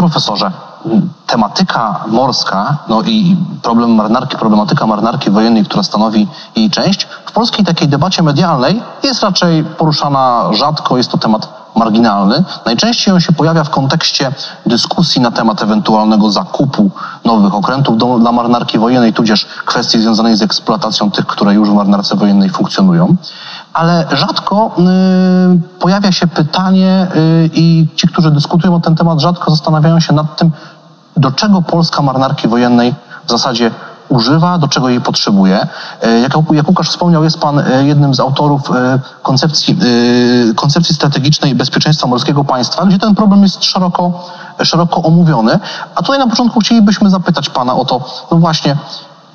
Profesorze, tematyka morska no i problem marynarki, problematyka marynarki wojennej, która stanowi jej część, w polskiej takiej debacie medialnej jest raczej poruszana rzadko, jest to temat marginalny. Najczęściej on się pojawia w kontekście dyskusji na temat ewentualnego zakupu nowych okrętów do, dla marynarki wojennej, tudzież kwestii związanej z eksploatacją tych, które już w marynarce wojennej funkcjonują. Ale rzadko y, pojawia się pytanie y, i ci, którzy dyskutują o ten temat, rzadko zastanawiają się nad tym, do czego Polska marynarki wojennej w zasadzie używa, do czego jej potrzebuje. E, jak, jak Łukasz wspomniał, jest Pan jednym z autorów koncepcji, koncepcji strategicznej bezpieczeństwa morskiego państwa, gdzie ten problem jest szeroko, szeroko omówiony. A tutaj na początku chcielibyśmy zapytać Pana o to, no właśnie,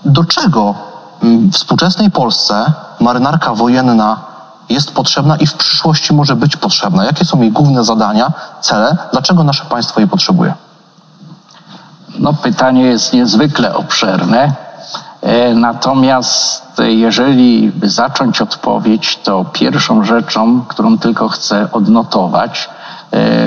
do czego w współczesnej Polsce marynarka wojenna jest potrzebna i w przyszłości może być potrzebna? Jakie są jej główne zadania, cele? Dlaczego nasze państwo jej potrzebuje? No, pytanie jest niezwykle obszerne. E, natomiast jeżeli zacząć odpowiedź, to pierwszą rzeczą, którą tylko chcę odnotować,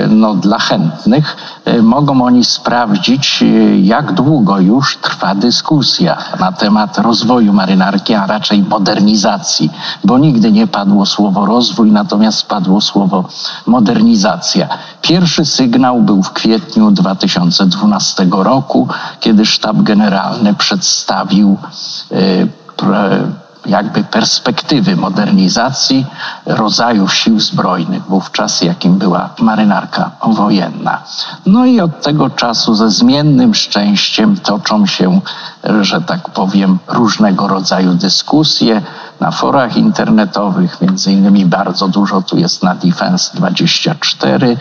no, dla chętnych, e, mogą oni sprawdzić, e, jak długo już trwa dyskusja na temat rozwoju marynarki, a raczej modernizacji, bo nigdy nie padło słowo rozwój, natomiast padło słowo modernizacja. Pierwszy sygnał był w kwietniu 2012 roku, kiedy sztab generalny przedstawił jakby perspektywy modernizacji rodzajów sił zbrojnych, wówczas jakim była marynarka wojenna. No i od tego czasu ze zmiennym szczęściem toczą się, że tak powiem, różnego rodzaju dyskusje na forach internetowych, między innymi bardzo dużo tu jest na Defense 24.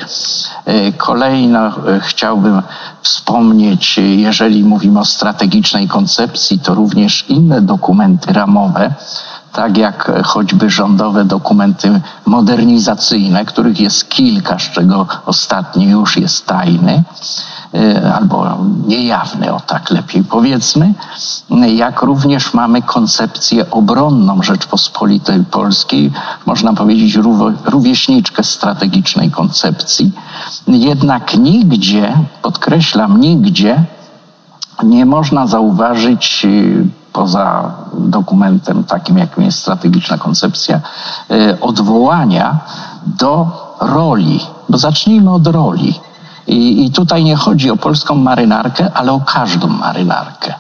E, kolejno e, chciałbym wspomnieć, jeżeli mówimy o strategicznej koncepcji, to również inne dokumenty ramowe, tak jak choćby rządowe dokumenty modernizacyjne, których jest kilka, z czego ostatni już jest tajny e, albo niejawny, o tak lepiej powiedzmy, jak również mamy koncepcję obronną Rzeczpospolitej Polskiej, można powiedzieć rówieśniczkę strategicznej koncepcji. Jednak nigdzie, podkreślam, nigdzie nie można zauważyć poza dokumentem takim, jakim jest strategiczna koncepcja, e, odwołania do roli. Bo zacznijmy od roli. I, I, tutaj nie chodzi o polską marynarkę, ale o każdą marynarkę.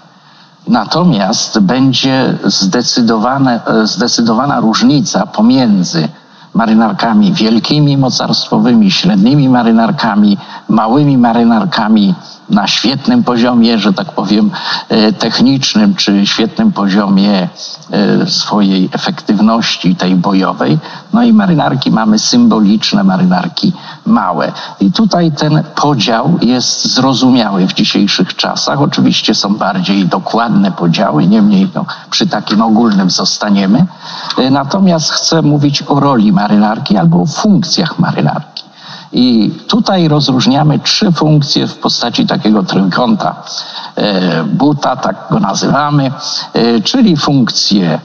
Natomiast będzie e, zdecydowana różnica pomiędzy marynarkami wielkimi, mocarstwowymi, średnimi marynarkami, małymi marynarkami na świetnym poziomie, że tak powiem, e, technicznym, czy świetnym poziomie e, swojej efektywności tej bojowej. No i marynarki mamy symboliczne, marynarki małe. I tutaj ten podział jest zrozumiały w dzisiejszych czasach. Oczywiście są bardziej dokładne podziały, niemniej no, przy takim ogólnym zostaniemy. E, natomiast chcę mówić o roli marynarki albo o funkcjach marynarki. I tutaj rozróżniamy trzy funkcje w postaci takiego trójkąta e, buta, tak go nazywamy, e, czyli funkcję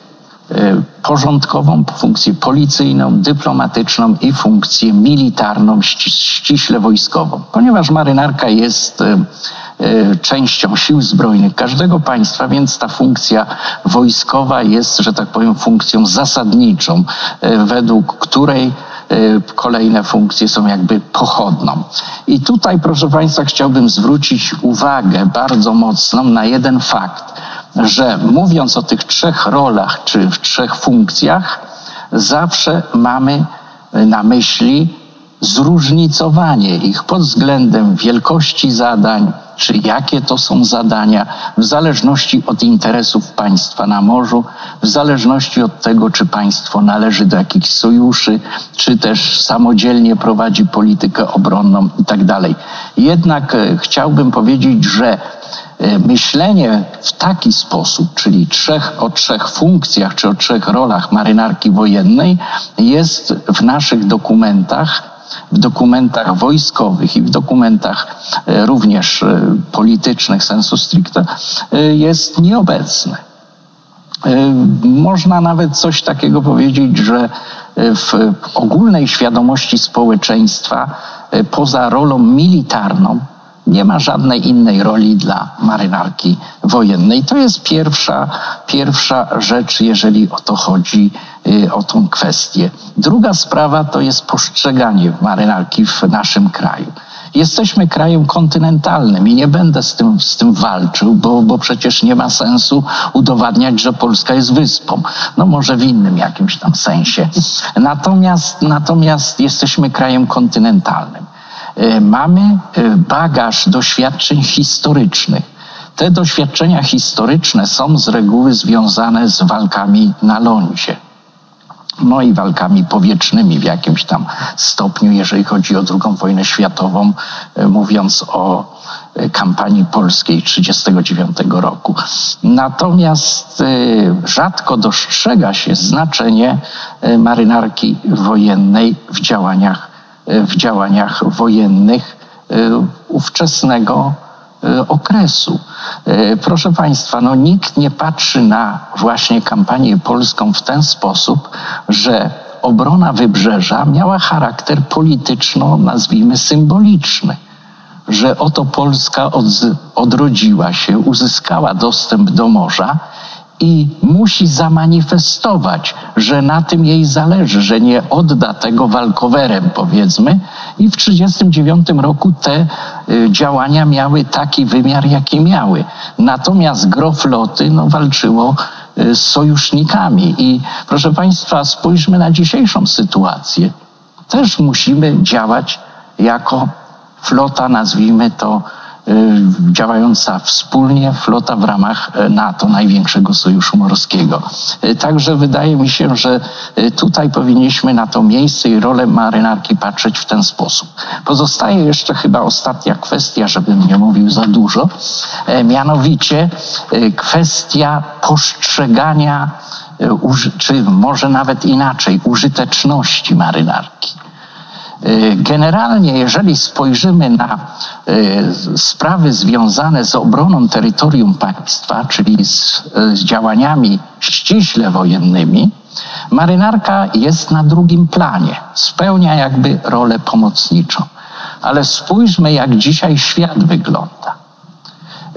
e, porządkową, funkcję policyjną, dyplomatyczną i funkcję militarną, ściśle wojskową. Ponieważ marynarka jest częścią sił zbrojnych każdego państwa, więc ta funkcja wojskowa jest, że tak powiem, funkcją zasadniczą, według której kolejne funkcje są jakby pochodną. I tutaj, proszę Państwa, chciałbym zwrócić uwagę bardzo mocną na jeden fakt, że mówiąc o tych trzech rolach czy w trzech funkcjach, zawsze mamy na myśli zróżnicowanie ich pod względem wielkości zadań, czy jakie to są zadania, w zależności od interesów państwa na morzu, w zależności od tego, czy państwo należy do jakichś sojuszy, czy też samodzielnie prowadzi politykę obronną itd. Tak Jednak e, chciałbym powiedzieć, że e, myślenie w taki sposób, czyli trzech, o trzech funkcjach czy o trzech rolach marynarki wojennej, jest w naszych dokumentach w dokumentach wojskowych i w dokumentach e, również e, politycznych sensu stricte e, jest nieobecny. Można nawet coś takiego powiedzieć, że w ogólnej świadomości społeczeństwa, poza rolą militarną, Nie ma żadnej innej roli dla marynarki wojennej. To jest pierwsza, pierwsza rzecz, jeżeli o to chodzi, y, o tą kwestię. Druga sprawa to jest postrzeganie marynarki w naszym kraju. Jesteśmy krajem kontynentalnym i nie będę z tym, z tym walczył, bo, bo przecież nie ma sensu udowadniać, że Polska jest wyspą. No może w innym jakimś tam sensie. Natomiast, natomiast jesteśmy krajem kontynentalnym. E, mamy e, bagaż doświadczeń historycznych. Te doświadczenia historyczne są z reguły związane z walkami na lądzie no i walkami powietrznymi w jakimś tam stopniu, jeżeli chodzi o II wojnę światową, e, mówiąc o kampanii polskiej 1939 roku. Natomiast rzadko dostrzega się znaczenie marynarki wojennej w działaniach, w działaniach wojennych ówczesnego E, okresu. E, proszę Państwa, no nikt nie patrzy na właśnie kampanię polską w ten sposób, że obrona wybrzeża miała charakter polityczno, nazwijmy, symboliczny. Że oto Polska od, odrodziła się, uzyskała dostęp do morza i musi zamanifestować, że na tym jej zależy, że nie odda tego walkowerem, powiedzmy. I w 1939 roku te y, działania miały taki wymiar, jaki miały. Natomiast gro floty no, walczyło y, z sojusznikami. I proszę Państwa, spójrzmy na dzisiejszą sytuację. Też musimy działać jako flota, nazwijmy to, działająca wspólnie flota w ramach e, NATO, największego sojuszu morskiego. Y, także wydaje mi się, że y, tutaj powinniśmy na to miejsce i rolę marynarki patrzeć w ten sposób. Pozostaje jeszcze chyba ostatnia kwestia, żebym nie mówił za dużo, e, mianowicie kwestia postrzegania, czy może nawet inaczej, użyteczności marynarki. Y, generalnie, jeżeli spojrzymy na y, sprawy związane z obroną terytorium państwa, czyli z, z działaniami ściśle wojennymi, marynarka jest na drugim planie, spełnia jakby rolę pomocniczą. Ale spójrzmy, jak dzisiaj świat wygląda.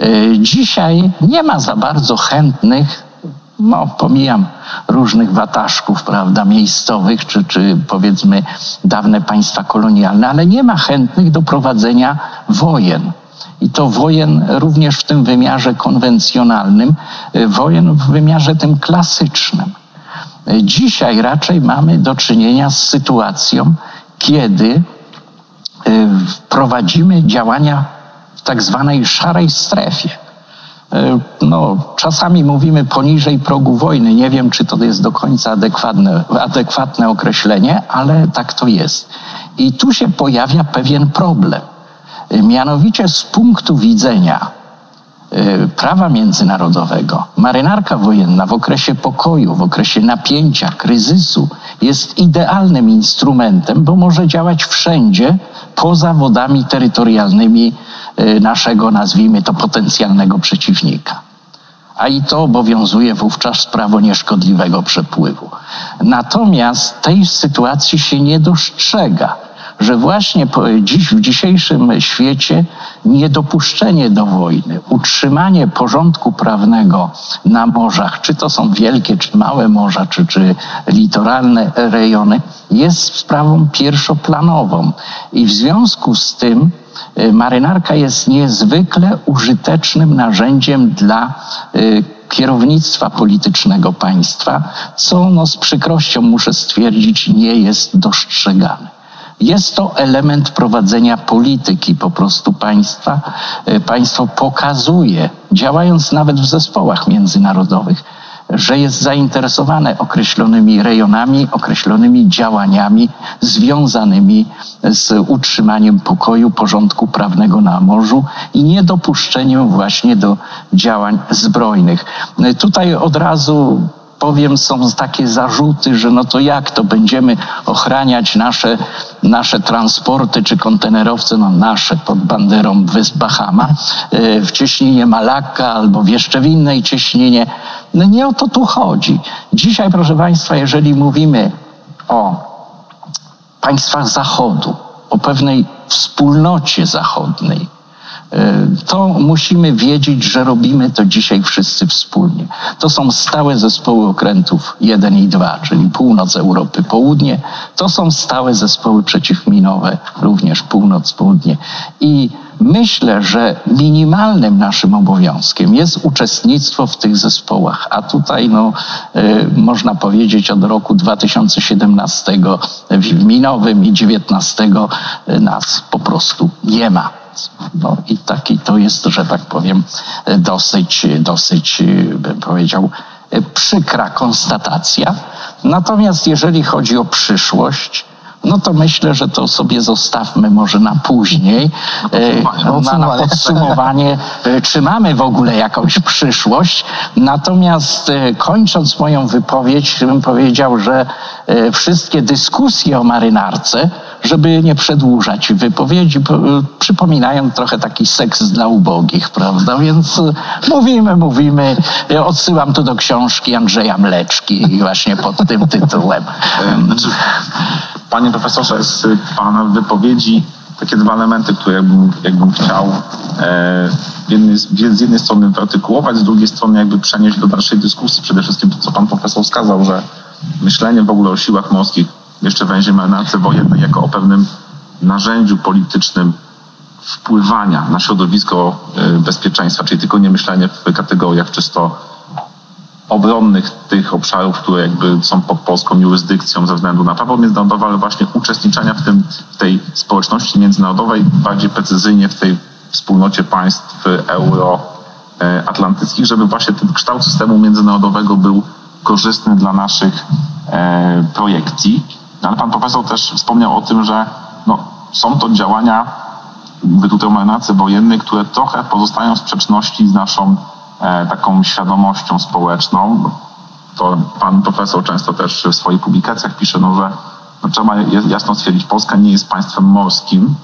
Y, dzisiaj nie ma za bardzo chętnych no, pomijam różnych wataszków, prawda, miejscowych, czy, czy powiedzmy dawne państwa kolonialne, ale nie ma chętnych do prowadzenia wojen. I to wojen również w tym wymiarze konwencjonalnym, y, wojen w wymiarze tym klasycznym. Dzisiaj raczej mamy do czynienia z sytuacją, kiedy y, prowadzimy działania w tak zwanej szarej strefie. E, no, czasami mówimy poniżej progu wojny. Nie wiem, czy to jest do końca adekwatne, adekwatne określenie, ale tak to jest. I tu się pojawia pewien problem. E, mianowicie z punktu widzenia e, prawa międzynarodowego, marynarka wojenna w okresie pokoju, w okresie napięcia, kryzysu jest idealnym instrumentem, bo może działać wszędzie poza wodami terytorialnymi naszego, nazwijmy to, potencjalnego przeciwnika. A i to obowiązuje wówczas prawo nieszkodliwego przepływu. Natomiast tej sytuacji się nie dostrzega, że właśnie dziś w dzisiejszym świecie niedopuszczenie do wojny, utrzymanie porządku prawnego na morzach, czy to są wielkie, czy małe morza, czy, czy litoralne rejony, jest sprawą pierwszoplanową. I w związku z tym Y, marynarka jest niezwykle użytecznym narzędziem dla y, kierownictwa politycznego państwa, co no, z przykrością muszę stwierdzić nie jest dostrzegane. Jest to element prowadzenia polityki po prostu państwa. Y, państwo pokazuje, działając nawet w zespołach międzynarodowych, że jest zainteresowane określonymi rejonami, określonymi działaniami związanymi z utrzymaniem pokoju, porządku prawnego na morzu i niedopuszczeniem właśnie do działań zbrojnych. Tutaj od razu powiem, są takie zarzuty, że no to jak to będziemy ochraniać nasze, nasze transporty czy kontenerowce, no nasze pod banderą wysp Bahama, e, w cieśninie Malakka albo w jeszcze w innej cieśninie. No nie o to tu chodzi. Dzisiaj, proszę Państwa, jeżeli mówimy o państwach Zachodu, o pewnej wspólnocie zachodniej, to musimy wiedzieć, że robimy to dzisiaj wszyscy wspólnie. To są stałe zespoły okrętów 1 i 2, czyli północ Europy, południe. To są stałe zespoły przeciwminowe, również północ, południe. I myślę, że minimalnym naszym obowiązkiem jest uczestnictwo w tych zespołach. A tutaj, no, y, można powiedzieć, od roku 2017 w minowym i 2019 nas po prostu nie ma. No i taki to jest, że tak powiem, dosyć, dosyć, bym powiedział, przykra konstatacja. Natomiast jeżeli chodzi o przyszłość, no to myślę, że to sobie zostawmy może na później, na, na podsumowanie, e, czy mamy w ogóle jakąś przyszłość. Natomiast e, kończąc moją wypowiedź, bym powiedział, że e, wszystkie dyskusje o marynarce żeby nie przedłużać wypowiedzi, przypominają trochę taki seks dla ubogich, prawda? Więc e, mówimy, mówimy. Odsyłam tu do książki Andrzeja Mleczki właśnie pod tym tytułem. Znaczy, panie profesorze, z pana wypowiedzi takie dwa elementy, które jakbym, jakbym chciał e, jednej, z jednej strony wyartykułować, z drugiej strony jakby przenieść do dalszej dyskusji. Przede wszystkim to, co pan profesor wskazał, że myślenie w ogóle o siłach morskich jeszcze węzie marynarce wojennej jako o pewnym narzędziu politycznym wpływania na środowisko e, bezpieczeństwa, czyli tylko nie myślenie w kategoriach czysto obronnych tych obszarów, które jakby są pod polską jurysdykcją ze względu na prawo międzynarodowe, ale właśnie uczestniczenia w, tym, w tej społeczności międzynarodowej, bardziej precyzyjnie w tej wspólnocie państw euroatlantyckich, żeby właśnie ten kształt systemu międzynarodowego był korzystny dla naszych e, projekcji. No, ale pan profesor też wspomniał o tym, że no, są to działania, mówię tutaj o marynarce wojennej, które trochę pozostają w sprzeczności z naszą taką świadomością społeczną. To pan profesor często też w swoich publikacjach pisze, no, że no, trzeba jasno stwierdzić, Polska nie jest państwem morskim,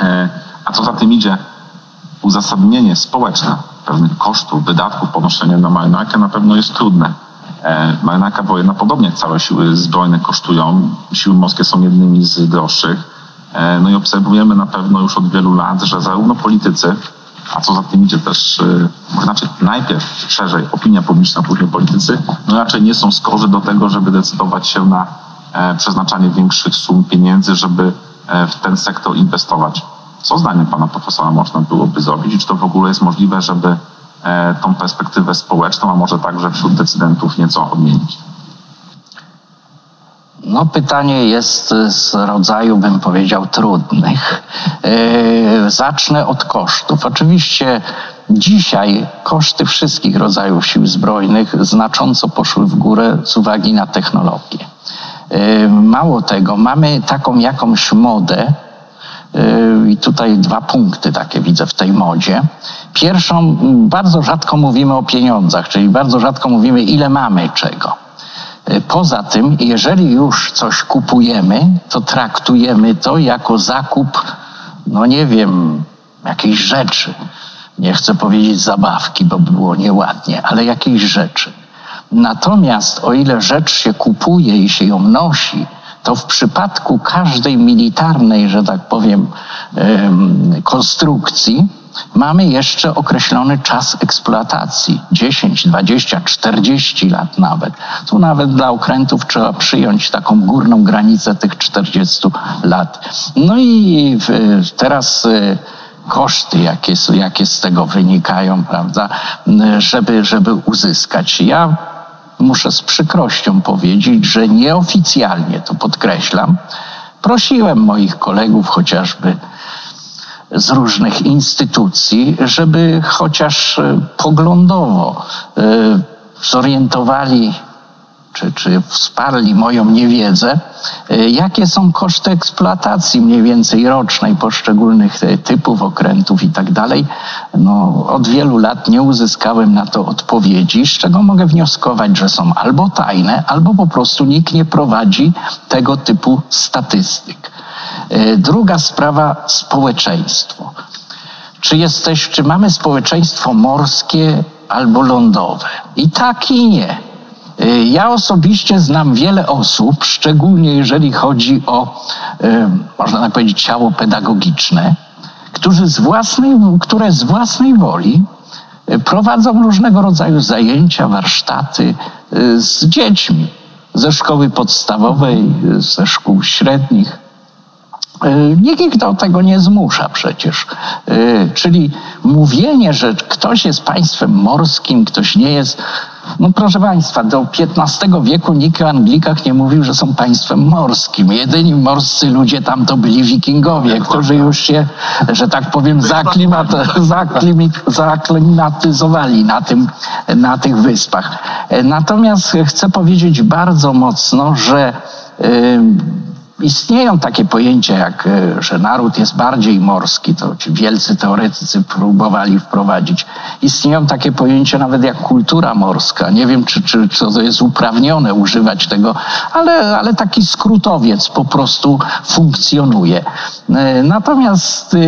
e, a co za tym idzie, uzasadnienie społeczne pewnych kosztów, wydatków ponoszenia na marynarkę na pewno jest trudne E, marynarka wojenna, podobnie jak całe siły zbrojne, kosztują. Siły morskie są jednymi z droższych. E, no i obserwujemy na pewno już od wielu lat, że zarówno politycy, a co za tym idzie też, e, znaczy najpierw szerzej opinia publiczna, później politycy, no raczej nie są skorzy do tego, żeby decydować się na przeznaczanie większych sum pieniędzy, żeby w ten sektor inwestować. Co zdaniem pana profesora można byłoby zrobić i czy to w ogóle jest możliwe, żeby E, tą perspektywę społeczną, a może także wśród decydentów nieco odmienić? No, pytanie jest z rodzaju, bym powiedział, trudnych. E, zacznę od kosztów. Oczywiście dzisiaj koszty wszystkich rodzajów sił zbrojnych znacząco poszły w górę z uwagi na technologię. E, mało tego, mamy taką jakąś modę, i tutaj dwa punkty takie widzę w tej modzie. Pierwszą, bardzo rzadko mówimy o pieniądzach, czyli bardzo rzadko mówimy, ile mamy czego. Poza tym, jeżeli już coś kupujemy, to traktujemy to jako zakup, no nie wiem, jakiejś rzeczy. Nie chcę powiedzieć zabawki, bo by było nieładnie, ale jakiejś rzeczy. Natomiast o ile rzecz się kupuje i się ją nosi, to w przypadku każdej militarnej, że tak powiem, konstrukcji, mamy jeszcze określony czas eksploatacji 10, 20, 40 lat nawet. Tu nawet dla okrętów trzeba przyjąć taką górną granicę tych 40 lat. No i teraz e, koszty, jakie, jakie z tego wynikają, prawda, żeby, żeby uzyskać. Ja muszę z przykrością powiedzieć, że nieoficjalnie, to podkreślam, prosiłem moich kolegów chociażby z różnych instytucji, żeby chociaż e, poglądowo e, zorientowali czy, czy wsparli moją niewiedzę, e, jakie są koszty eksploatacji mniej więcej rocznej poszczególnych typów okrętów i tak dalej. No, od wielu lat nie uzyskałem na to odpowiedzi, z czego mogę wnioskować, że są albo tajne, albo po prostu nikt nie prowadzi tego typu statystyk. E, druga sprawa społeczeństwo. Czy jesteś, czy mamy społeczeństwo morskie albo lądowe? I tak i nie. Y, ja osobiście znam wiele osób, szczególnie jeżeli chodzi o, y, można tak powiedzieć, ciało pedagogiczne, którzy z własnej, które z własnej woli prowadzą różnego rodzaju zajęcia, warsztaty z dziećmi ze szkoły podstawowej, ze szkół średnich. E, nikt ich do tego nie zmusza przecież. E, czyli mówienie, że ktoś jest państwem morskim, ktoś nie jest. No proszę Państwa, do XV wieku nikt o Anglikach nie mówił, że są państwem morskim. Jedyni morscy ludzie tam to byli wikingowie, którzy już się, że tak powiem, zaklimat, zaklimit, zaklimatyzowali na, tym, na tych wyspach. E, natomiast chcę powiedzieć bardzo mocno, że Istnieją takie pojęcia, jak e, że naród jest bardziej morski, to ci wielcy teoretycy próbowali wprowadzić. Istnieją takie pojęcia nawet jak kultura morska. Nie wiem, czy, czy, czy to jest uprawnione używać tego, ale, ale taki skrótowiec po prostu funkcjonuje. E, natomiast e,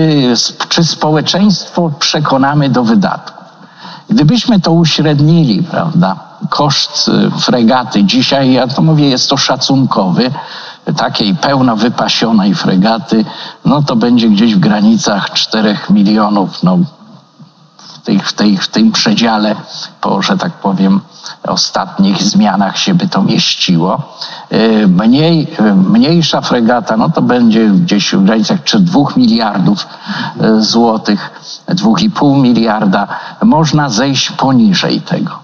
czy społeczeństwo przekonamy do wydatków? Gdybyśmy to uśrednili, prawda, koszt fregaty dzisiaj, ja to mówię, jest to szacunkowy, takiej pełno wypasionej fregaty, no to będzie gdzieś w granicach 4 milionów, no w, tej, w, tej, w tym przedziale, po, że tak powiem, ostatnich zmianach się by to mieściło. E, mniej, e, mniejsza fregata, no to będzie gdzieś w granicach czy 2 miliardów e, złotych, 2,5 miliarda. Można zejść poniżej tego.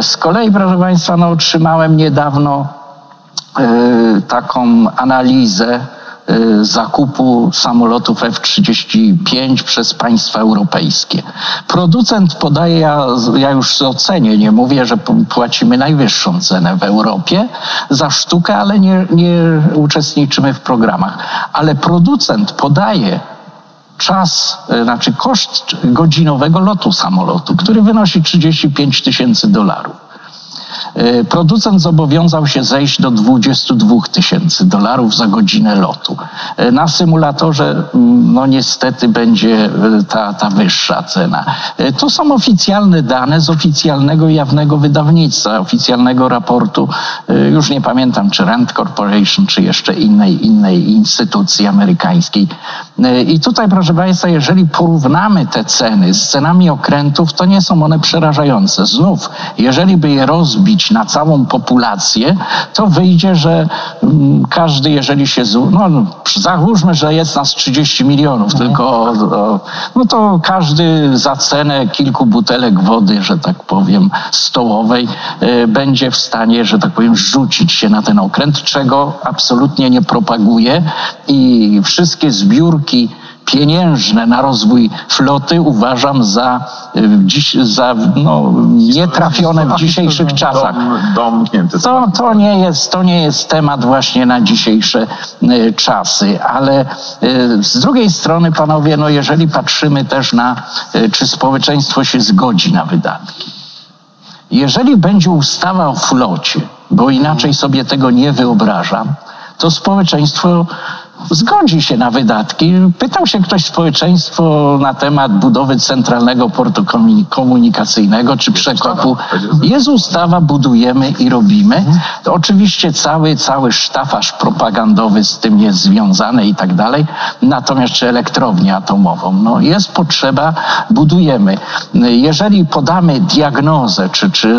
Z kolei, proszę Państwa, no, otrzymałem niedawno taką analizę e, zakupu samolotów F-35 przez państwa europejskie. Producent podaje, ja, ja już ocenię, nie mówię, że płacimy najwyższą cenę w Europie za sztukę, ale nie, nie uczestniczymy w programach. Ale producent podaje czas, e, znaczy koszt godzinowego lotu samolotu, który wynosi 35 tysięcy dolarów. E, producent zobowiązał się zejść do 22 tysięcy dolarów za godzinę lotu. E, na symulatorze, mm, no niestety, będzie e, ta, ta wyższa cena. To są oficjalne dane z oficjalnego jawnego wydawnictwa, oficjalnego raportu, już nie pamiętam, czy Rand Corporation, czy jeszcze innej, innej instytucji amerykańskiej. I tutaj, proszę Państwa, jeżeli porównamy te ceny z cenami okrętów, to nie są one przerażające. Znów, jeżeli by je rozbić na całą populację, to wyjdzie, że mm, każdy, jeżeli się, no załóżmy, że jest nas 30 milionów, no. tylko no to każdy za cenę kilku butelek wody, że tak powiem, stołowej, e, będzie w stanie, że tak powiem, rzucić się na ten okręt, czego absolutnie nie propaguje i wszystkie zbiórki, pieniężne na rozwój floty uważam za, y, dziś, za no, nietrafione w dzisiejszych czasach. To, to, nie jest, to nie jest temat właśnie na dzisiejsze y, czasy, ale y, z drugiej strony, panowie, no jeżeli patrzymy też na, czy społeczeństwo się zgodzi na wydatki. Jeżeli będzie ustawa o flocie, bo inaczej sobie tego nie wyobrażam, to społeczeństwo zgodzi się na wydatki. Pytał się ktoś społeczeństwo na temat budowy centralnego portu komunikacyjnego czy przekopu. Jest ustawa, budujemy i robimy. To oczywiście cały, cały sztafaż propagandowy z tym jest związany i tak dalej. Natomiast czy elektrownię atomową? No jest potrzeba, budujemy. Jeżeli podamy diagnozę, czy, czy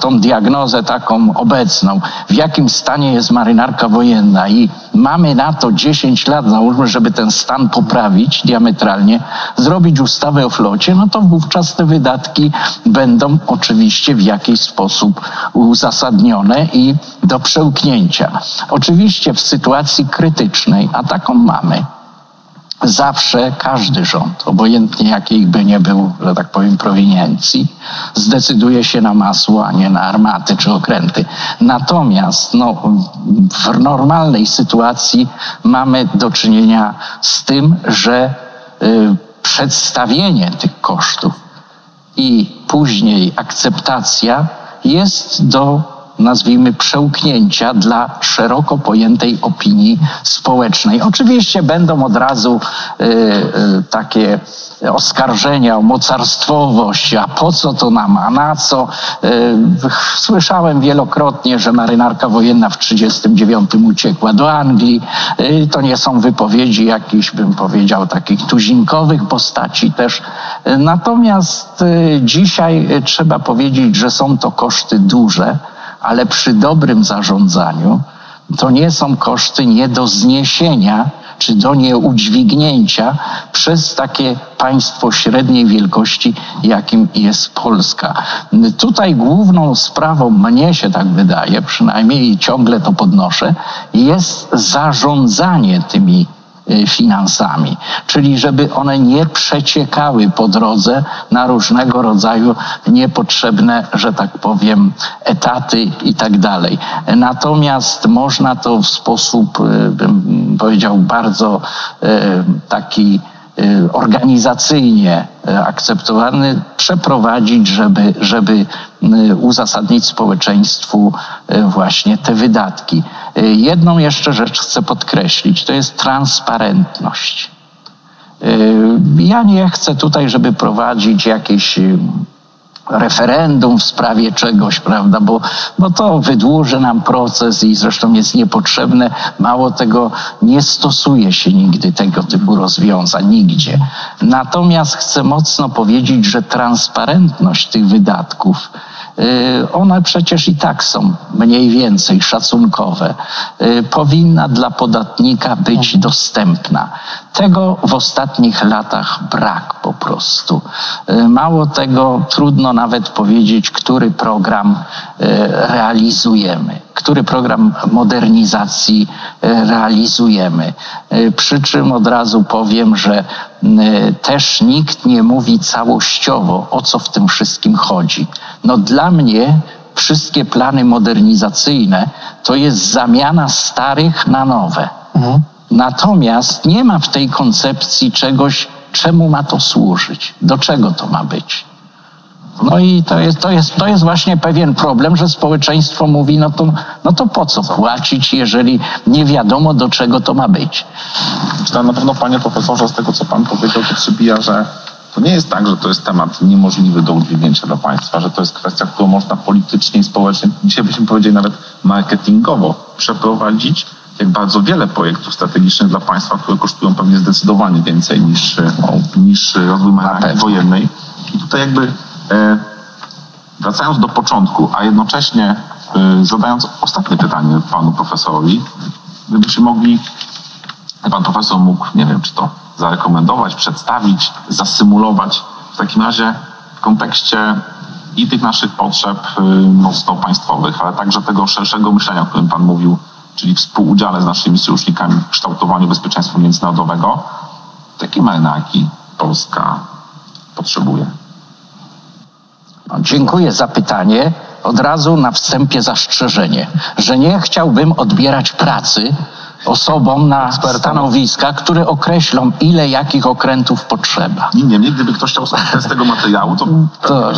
tą diagnozę taką obecną, w jakim stanie jest marynarka wojenna i mamy na to 10 lat, załóżmy, żeby ten stan poprawić diametralnie, zrobić ustawę o flocie, no to wówczas te wydatki będą oczywiście w jakiś sposób uzasadnione i do przełknięcia. Oczywiście w sytuacji krytycznej, a taką mamy, zawsze każdy rząd, obojętnie jakiej by nie był, że tak powiem, prowiniencji, zdecyduje się na masło, a nie na armaty czy okręty. Natomiast no, w normalnej sytuacji mamy do czynienia z tym, że y, przedstawienie tych kosztów i później akceptacja jest do nazwijmy, przełknięcia dla szeroko pojętej opinii społecznej. Oczywiście będą od razu y, y, takie oskarżenia o mocarstwowość, a po co to nam, a na co. Y, słyszałem wielokrotnie, że marynarka wojenna w 1939 uciekła do Anglii. To nie są wypowiedzi jakichś, bym powiedział, takich tuzinkowych postaci też. Natomiast dzisiaj trzeba powiedzieć, że są to koszty duże, ale przy dobrym zarządzaniu to nie są koszty nie do zniesienia czy do nieudźwignięcia przez takie państwo średniej wielkości, jakim jest Polska. Tutaj główną sprawą, mnie się tak wydaje, przynajmniej ciągle to podnoszę, jest zarządzanie tymi finansami, czyli żeby one nie przeciekały po drodze na różnego rodzaju niepotrzebne, że tak powiem, etaty i tak dalej. Natomiast można to w sposób, y, bym powiedział, bardzo y, taki organizacyjnie akceptowany przeprowadzić, żeby, żeby uzasadnić społeczeństwu właśnie te wydatki. Y, jedną jeszcze rzecz chcę podkreślić, to jest transparentność. Y, ja nie chcę tutaj, żeby prowadzić jakieś y, referendum w sprawie czegoś, prawda, bo, bo to wydłuży nam proces i zresztą jest niepotrzebne. Mało tego, nie stosuje się nigdy tego typu rozwiązań, nigdzie. Natomiast chcę mocno powiedzieć, że transparentność tych wydatków Y, one przecież i tak są mniej więcej szacunkowe. Y, powinna dla podatnika być mhm. dostępna. Tego w ostatnich latach brak po prostu. Y, mało tego, trudno nawet powiedzieć, który program realizujemy, który program modernizacji realizujemy. Przy czym od razu powiem, że też nikt nie mówi całościowo, o co w tym wszystkim chodzi. No dla mnie wszystkie plany modernizacyjne to jest zamiana starych na nowe. Mhm. Natomiast nie ma w tej koncepcji czegoś, czemu ma to służyć, do czego to ma być. No i to jest, to, jest, to jest właśnie pewien problem, że społeczeństwo mówi, no to, no to po co płacić, jeżeli nie wiadomo, do czego to ma być. Na pewno, panie profesorze, z tego, co pan powiedział, to przybija, że to nie jest tak, że to jest temat niemożliwy do udźwignięcia dla państwa, że to jest kwestia, którą można politycznie i społecznie, dzisiaj byśmy powiedzieli nawet marketingowo przeprowadzić, jak bardzo wiele projektów strategicznych dla państwa, które kosztują pewnie zdecydowanie więcej niż, niż rozwój marynarki wojennej. I tutaj jakby e, wracając do początku, a jednocześnie e, zadając ostatnie pytanie panu profesorowi, gdybyśmy mogli, pan profesor mógł, nie wiem, czy to zarekomendować, przedstawić, zasymulować w takim razie w kontekście i tych naszych potrzeb y, mocno państwowych, ale także tego szerszego myślenia, o którym Pan mówił, czyli współudziale z naszymi sojusznikami w kształtowaniu bezpieczeństwa międzynarodowego, takie marynarki Polska potrzebuje. Dziękuję za pytanie. Od razu na wstępie zastrzeżenie, że nie chciałbym odbierać pracy osobom na stanowiska, które określą, ile jakich okrętów potrzeba. Niemniej, gdyby ktoś chciał skorzystać z tego materiału, to... to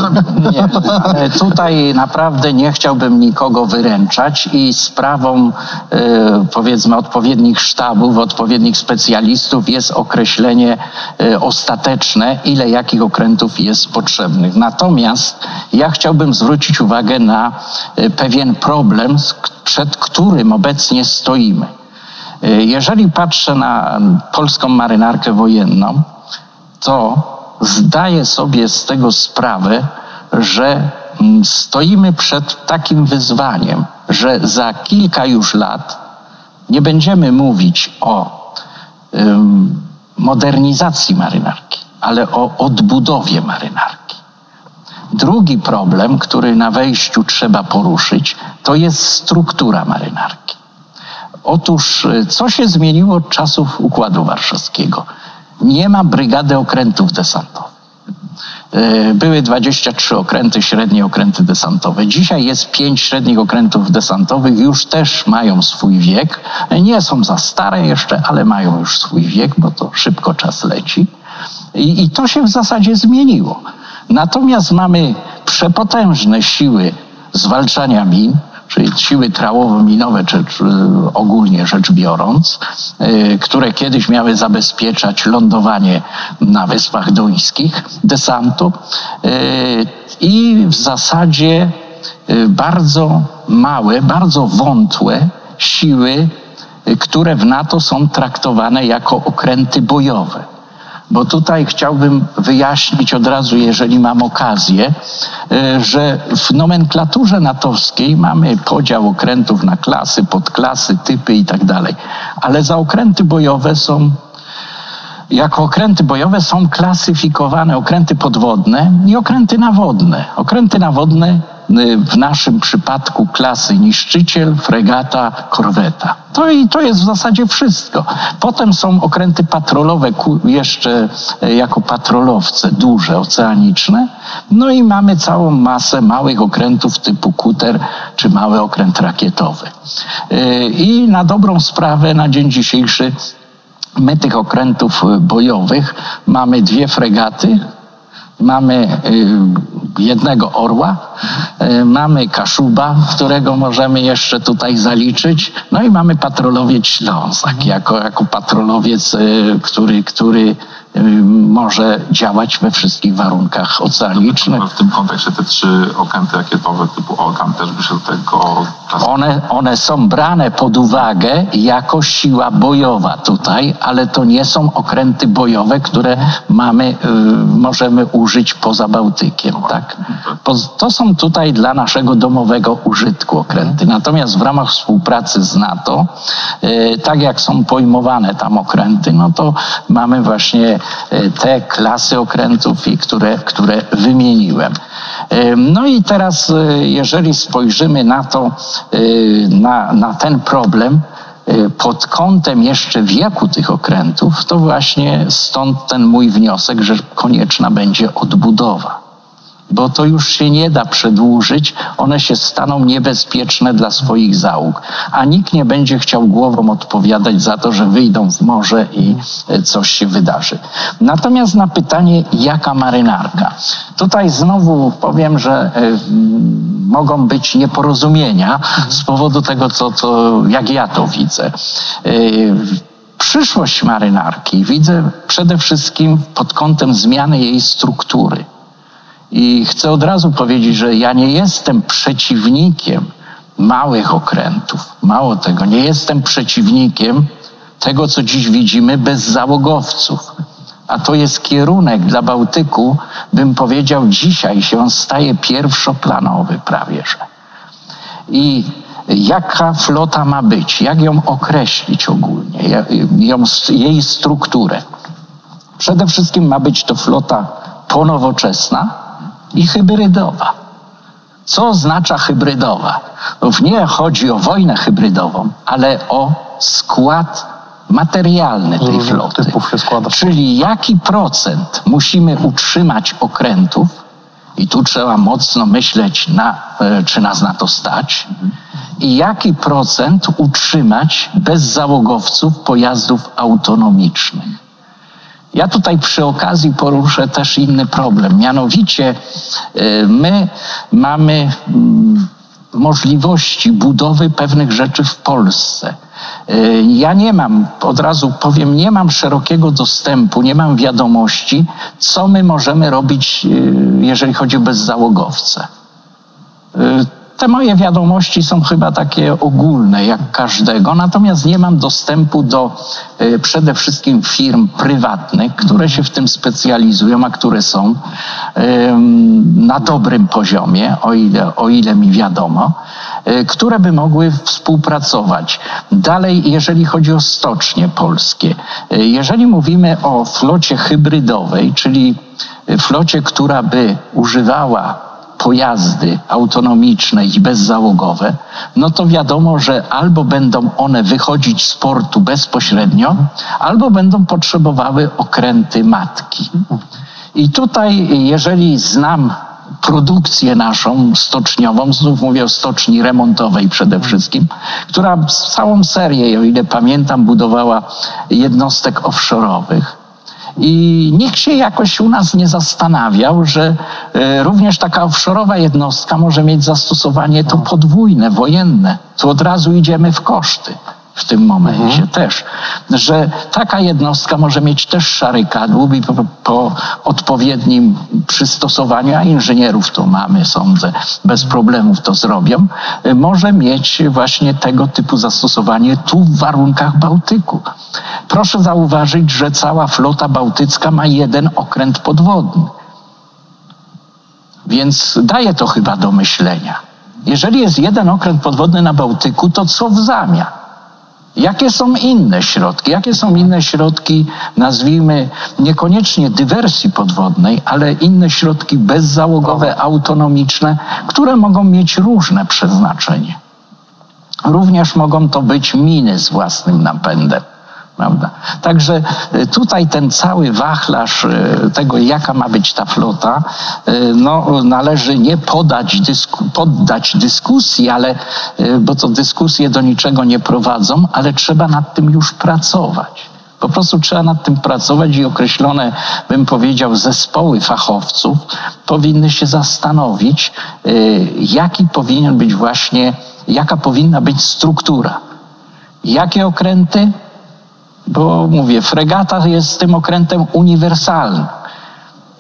nie, tutaj naprawdę nie chciałbym nikogo wyręczać i sprawą, e, powiedzmy, odpowiednich sztabów, odpowiednich specjalistów jest określenie e, ostateczne, ile jakich okrętów jest potrzebnych. Natomiast ja chciałbym zwrócić uwagę na e, pewien problem, przed którym obecnie stoimy. Jeżeli patrzę na polską marynarkę wojenną, to zdaję sobie z tego sprawę, że mm, stoimy przed takim wyzwaniem, że za kilka już lat nie będziemy mówić o modernizacji marynarki, ale o odbudowie marynarki. Drugi problem, który na wejściu trzeba poruszyć, to jest struktura marynarki. Otóż e, co się zmieniło od czasów Układu Warszawskiego? Nie ma brygady okrętów desantowych. E, były 23 okręty, średnie okręty desantowe. Dzisiaj jest 5 średnich okrętów desantowych, już też mają swój wiek. Nie są za stare jeszcze, ale mają już swój wiek, bo to szybko czas leci. I, i to się w zasadzie zmieniło. Natomiast mamy przepotężne siły zwalczania min, czyli siły trałowo-minowe, czy, czy ogólnie rzecz biorąc, y, które kiedyś miały zabezpieczać lądowanie na Wyspach Duńskich desantu y, i w zasadzie y, bardzo małe, bardzo wątłe siły, które w NATO są traktowane jako okręty bojowe bo tutaj chciałbym wyjaśnić od razu, jeżeli mam okazję, e, że w nomenklaturze natowskiej mamy podział okrętów na klasy, podklasy, typy i tak ale za okręty bojowe są jako okręty bojowe są klasyfikowane okręty podwodne i okręty nawodne. Okręty nawodne w naszym przypadku klasy niszczyciel, fregata, korweta. To i to jest w zasadzie wszystko. Potem są okręty patrolowe, jeszcze e, jako patrolowce, duże, oceaniczne. No i mamy całą masę małych okrętów typu kuter czy mały okręt rakietowy. E, I na dobrą sprawę na dzień dzisiejszy My tych okrętów y, bojowych mamy dwie fregaty, mamy y, jednego orła, y, mamy Kaszuba, którego możemy jeszcze tutaj zaliczyć, no i mamy patrolowiec Ślązak, jako, jako patrolowiec, który, który może działać we wszystkich warunkach oceanicznych. W tym kontekście te trzy okręty rakietowe typu Orkan też by się do tego... One, one są brane pod uwagę jako siła bojowa tutaj, ale to nie są okręty bojowe, które mamy, y, możemy użyć poza Bałtykiem. Tak? To są tutaj dla naszego domowego użytku okręty. Natomiast w ramach współpracy z NATO, y, tak jak są pojmowane tam okręty, no to mamy właśnie te klasy okrętów, które, które wymieniłem. E, no i teraz, e, jeżeli spojrzymy na to, na, na ten problem, pod kątem jeszcze wieku tych okrętów, to właśnie stąd ten mój wniosek, że konieczna będzie odbudowa bo to już się nie da przedłużyć, one się staną niebezpieczne dla swoich załóg, a nikt nie będzie chciał głową odpowiadać za to, że wyjdą w morze i e, coś się wydarzy. Natomiast na pytanie, jaka marynarka? Tutaj znowu powiem, że e, mogą być nieporozumienia z powodu tego, co, co, jak ja to widzę. E, przyszłość marynarki widzę przede wszystkim pod kątem zmiany jej struktury. I chcę od razu powiedzieć, że ja nie jestem przeciwnikiem małych okrętów. Mało tego, nie jestem przeciwnikiem tego, co dziś widzimy, bez załogowców. A to jest kierunek dla Bałtyku, bym powiedział, dzisiaj się on staje pierwszoplanowy prawie że. I jaka flota ma być, jak ją określić ogólnie, ją, jej strukturę. Przede wszystkim ma być to flota ponowoczesna, i hybrydowa. Co oznacza hybrydowa? Znów nie chodzi o wojnę hybrydową, ale o skład materialny tej floty. Czyli jaki procent musimy utrzymać okrętów, i tu trzeba mocno myśleć, na, e, czy nas na to stać, i jaki procent utrzymać bez załogowców pojazdów autonomicznych. Ja tutaj przy okazji poruszę też inny problem. Mianowicie y, my mamy mm, możliwości budowy pewnych rzeczy w Polsce. Y, ja nie mam, od razu powiem, nie mam szerokiego dostępu, nie mam wiadomości, co my możemy robić, y, jeżeli chodzi o bezzałogowce. Te moje wiadomości są chyba takie ogólne, jak każdego, natomiast nie mam dostępu do y, przede wszystkim firm prywatnych, które się w tym specjalizują, a które są na dobrym poziomie, o ile, o ile mi wiadomo, y, które by mogły współpracować. Dalej, jeżeli chodzi o stocznie polskie, y, jeżeli mówimy o flocie hybrydowej, czyli flocie, która by używała pojazdy autonomiczne i bezzałogowe, no to wiadomo, że albo będą one wychodzić z portu bezpośrednio, albo będą potrzebowały okręty matki. I tutaj, jeżeli znam produkcję naszą stoczniową, znów mówię o stoczni remontowej przede wszystkim, która całą serię, o ile pamiętam, budowała jednostek offshore'owych I nikt się jakoś u nas nie zastanawiał, że e, również taka offshore'owa jednostka może mieć zastosowanie to podwójne, wojenne. Tu od razu idziemy w koszty w tym momencie też, że taka jednostka może mieć też szary kadłub i po, po odpowiednim przystosowaniu, a inżynierów to mamy, sądzę, bez problemów to zrobią, może mieć właśnie tego typu zastosowanie tu w warunkach Bałtyku. Proszę zauważyć, że cała flota bałtycka ma jeden okręt podwodny. Więc daje to chyba do myślenia. Jeżeli jest jeden okręt podwodny na Bałtyku, to co w zamian? Jakie są inne środki? Jakie są inne środki, nazwijmy niekoniecznie dywersji podwodnej, ale inne środki bezzałogowe, autonomiczne, które mogą mieć różne przeznaczenie? Również mogą to być miny z własnym napędem. Prawda? Także y, tutaj ten cały wachlarz y, tego, jaka ma być ta flota, y, no, należy nie podać, dysku, poddać dyskusji, ale, bo to dyskusje do niczego nie prowadzą, ale trzeba nad tym już pracować. Po prostu trzeba nad tym pracować i określone, bym powiedział, zespoły fachowców powinny się zastanowić, jaki powinien być właśnie, jaka powinna być struktura. Jakie okręty, bo mówię, fregata jest tym okrętem uniwersalnym.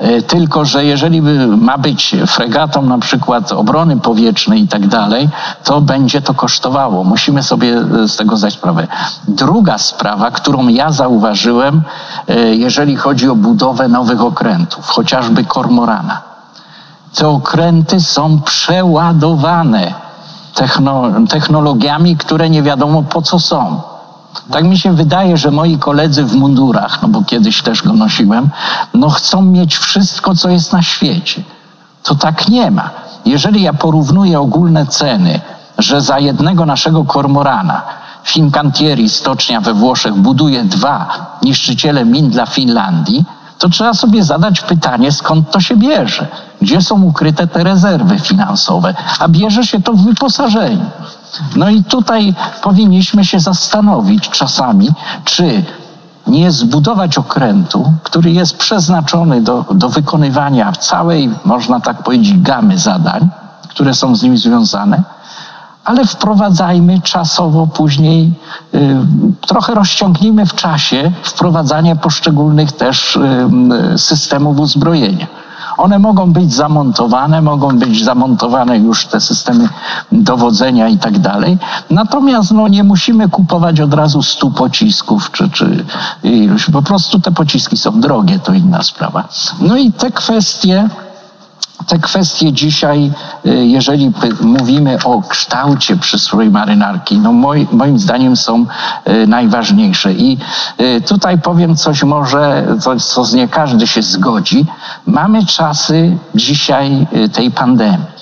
E, tylko, że jeżeli ma być fregatą na przykład obrony powietrznej i tak dalej, to będzie to kosztowało. Musimy sobie e, z tego zdać sprawę. Druga sprawa, którą ja zauważyłem, e, jeżeli chodzi o budowę nowych okrętów, chociażby kormorana. Te okręty są przeładowane technologiami, które nie wiadomo po co są. Tak mi się wydaje, że moi koledzy w mundurach, no bo kiedyś też go nosiłem, no chcą mieć wszystko, co jest na świecie. To tak nie ma. Jeżeli ja porównuję ogólne ceny, że za jednego naszego kormorana Fincantieri, stocznia we Włoszech, buduje dwa niszczyciele min dla Finlandii, to trzeba sobie zadać pytanie, skąd to się bierze. Gdzie są ukryte te rezerwy finansowe? A bierze się to w wyposażeniu. No i tutaj powinniśmy się zastanowić czasami, czy nie zbudować okrętu, który jest przeznaczony do, do wykonywania całej, można tak powiedzieć, gamy zadań, które są z nim związane, ale wprowadzajmy czasowo później, y, trochę rozciągnijmy w czasie wprowadzanie poszczególnych też y, systemów uzbrojenia. One mogą być zamontowane, mogą być zamontowane już te systemy dowodzenia i tak dalej. Natomiast no, nie musimy kupować od razu stu pocisków, czy, czy iluś. Po prostu te pociski są drogie, to inna sprawa. No i te kwestie te kwestie dzisiaj, y, jeżeli mówimy o kształcie przysłowiowej marynarki, no moi, moim zdaniem są y, najważniejsze. I y, tutaj powiem coś może, co z nie każdy się zgodzi. Mamy czasy dzisiaj tej pandemii.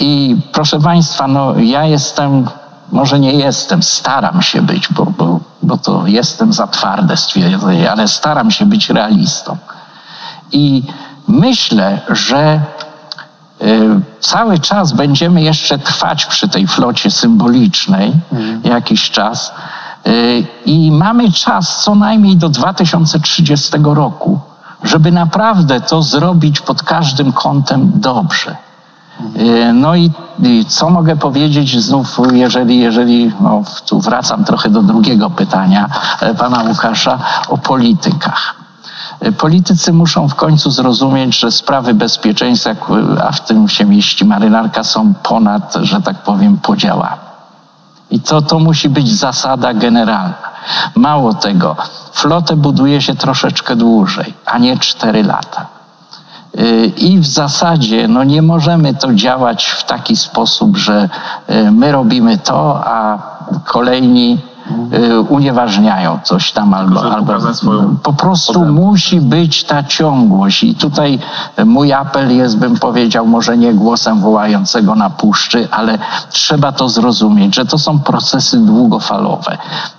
I proszę Państwa, no ja jestem, może nie jestem, staram się być, bo, bo, bo to jestem za twarde stwierdzenie, ale staram się być realistą. I Myślę, że y, cały czas będziemy jeszcze trwać przy tej flocie symbolicznej mhm. jakiś czas y, i mamy czas co najmniej do 2030 roku, żeby naprawdę to zrobić pod każdym kątem dobrze. Y, no i, i, co mogę powiedzieć znów, jeżeli, jeżeli no, tu wracam trochę do drugiego pytania e, pana Łukasza o politykach. Politycy muszą w końcu zrozumieć, że sprawy bezpieczeństwa, a w tym się mieści marynarka, są ponad, że tak powiem, podziałami. I to, to musi być zasada generalna. Mało tego, flotę buduje się troszeczkę dłużej, a nie cztery lata. Y, I w zasadzie no nie możemy to działać w taki sposób, że y, my robimy to, a kolejni Y, unieważniają coś tam albo, albo po prostu musi być ta ciągłość i tutaj mój apel jest, bym powiedział, może nie głosem wołającego na puszczy, ale trzeba to zrozumieć, że to są procesy długofalowe.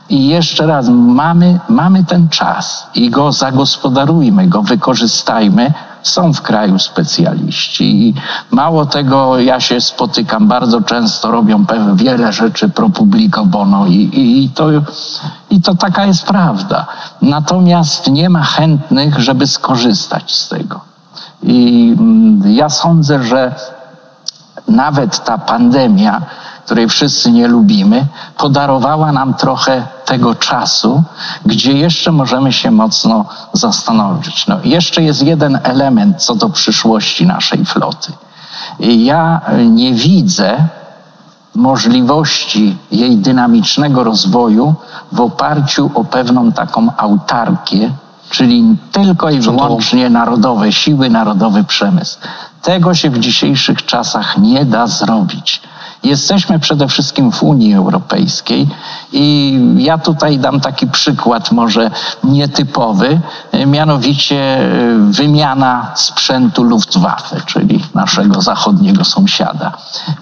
I jeszcze raz, mamy, mamy ten czas i go zagospodarujmy, go wykorzystajmy Są w kraju specjaliści i mało tego, ja się spotykam bardzo często, robią pe- wiele rzeczy pro publico bono i, i, i, to, i to taka jest prawda. Natomiast nie ma chętnych, żeby skorzystać z tego. I mm, ja sądzę, że nawet ta pandemia, której wszyscy nie lubimy, podarowała nam trochę tego czasu, gdzie jeszcze możemy się mocno zastanowić. No, jeszcze jest jeden element co do przyszłości naszej floty. Ja y, nie widzę możliwości jej dynamicznego rozwoju w oparciu o pewną taką autarkię, czyli tylko i wyłącznie narodowe siły, narodowy przemysł. Tego się w dzisiejszych czasach nie da zrobić. Jesteśmy przede wszystkim w Unii Europejskiej i ja tutaj dam taki przykład, może nietypowy, e, mianowicie e, wymiana sprzętu Luftwaffe, czyli naszego zachodniego sąsiada.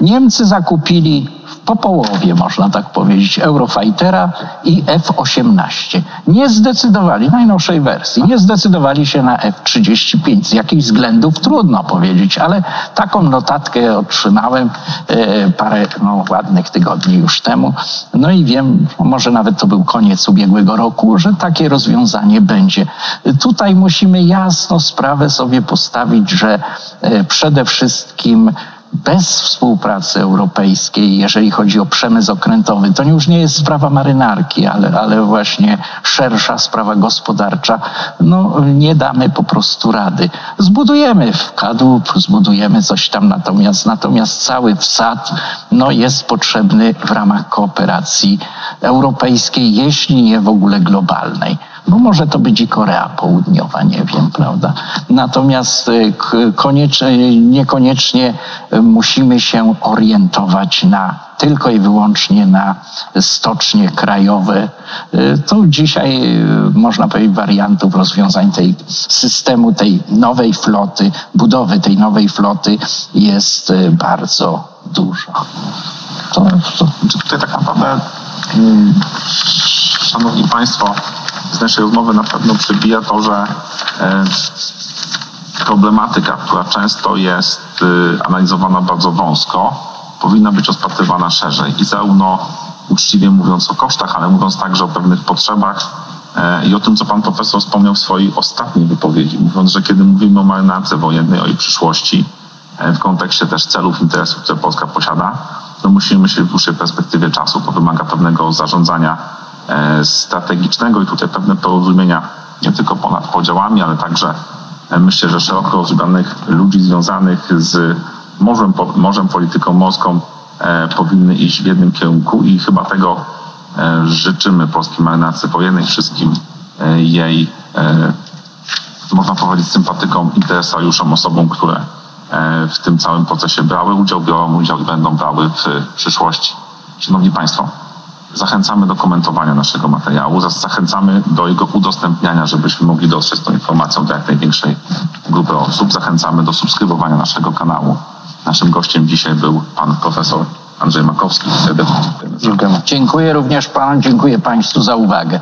Niemcy zakupili po połowie, można tak powiedzieć, Eurofightera i F-18. Nie zdecydowali, najnowszej wersji, nie zdecydowali się na F-35. Z jakichś względów trudno powiedzieć, ale taką notatkę otrzymałem e, parę no, ładnych tygodni już temu. No i wiem, może nawet to był koniec ubiegłego roku, że takie rozwiązanie będzie. Tutaj musimy jasno sprawę sobie postawić, że e, przede wszystkim bez współpracy europejskiej, jeżeli chodzi o przemysł okrętowy, to już nie jest sprawa marynarki, ale, ale właśnie szersza sprawa gospodarcza, no nie damy po prostu rady. Zbudujemy w kadłub, zbudujemy coś tam, natomiast, natomiast cały wsad no, jest potrzebny w ramach kooperacji europejskiej, jeśli nie w ogóle globalnej. Bo może to być i Korea Południowa, nie wiem, prawda? Natomiast y, koniecznie, niekoniecznie y, musimy się orientować na tylko i wyłącznie na stocznie krajowe. Y, To dzisiaj y, można powiedzieć wariantów rozwiązań tej systemu, tej nowej floty, budowy tej nowej floty jest y, bardzo dużo. To, to tutaj tak naprawdę, Szanowni Państwo, z naszej rozmowy na pewno przybija to, że e, problematyka, która często jest y, analizowana bardzo wąsko, powinna być rozpatrywana szerzej. I zarówno uczciwie mówiąc o kosztach, ale mówiąc także o pewnych potrzebach e, i o tym, co pan profesor wspomniał w swojej ostatniej wypowiedzi, mówiąc, że kiedy mówimy o marynarce wojennej, o jej przyszłości, e, w kontekście też celów, interesów, które Polska posiada, to musimy myśleć w dłuższej perspektywie czasu. To wymaga pewnego zarządzania e, strategicznego i tutaj pewne porozumienia nie tylko ponad podziałami, ale także e, myślę, że szeroko rozumianych ludzi związanych z morzem, morzem polityką morską e, powinny iść w jednym kierunku i chyba tego życzymy polskiej marynarce wojennej, wszystkim jej można powiedzieć, sympatykom, interesariuszom, osobom, które w tym całym procesie brały udział, biorą udział i będą brały w przyszłości. Szanowni Państwo, zachęcamy do komentowania naszego materiału, zachęcamy do jego udostępniania, żebyśmy mogli dotrzeć z tą informacją do jak największej grupy osób. Zachęcamy do subskrybowania naszego kanału. Naszym gościem dzisiaj był pan profesor Andrzej Makowski. Serdecznie. Dziękujemy. dziękuję również Panu, dziękuję Państwu za uwagę.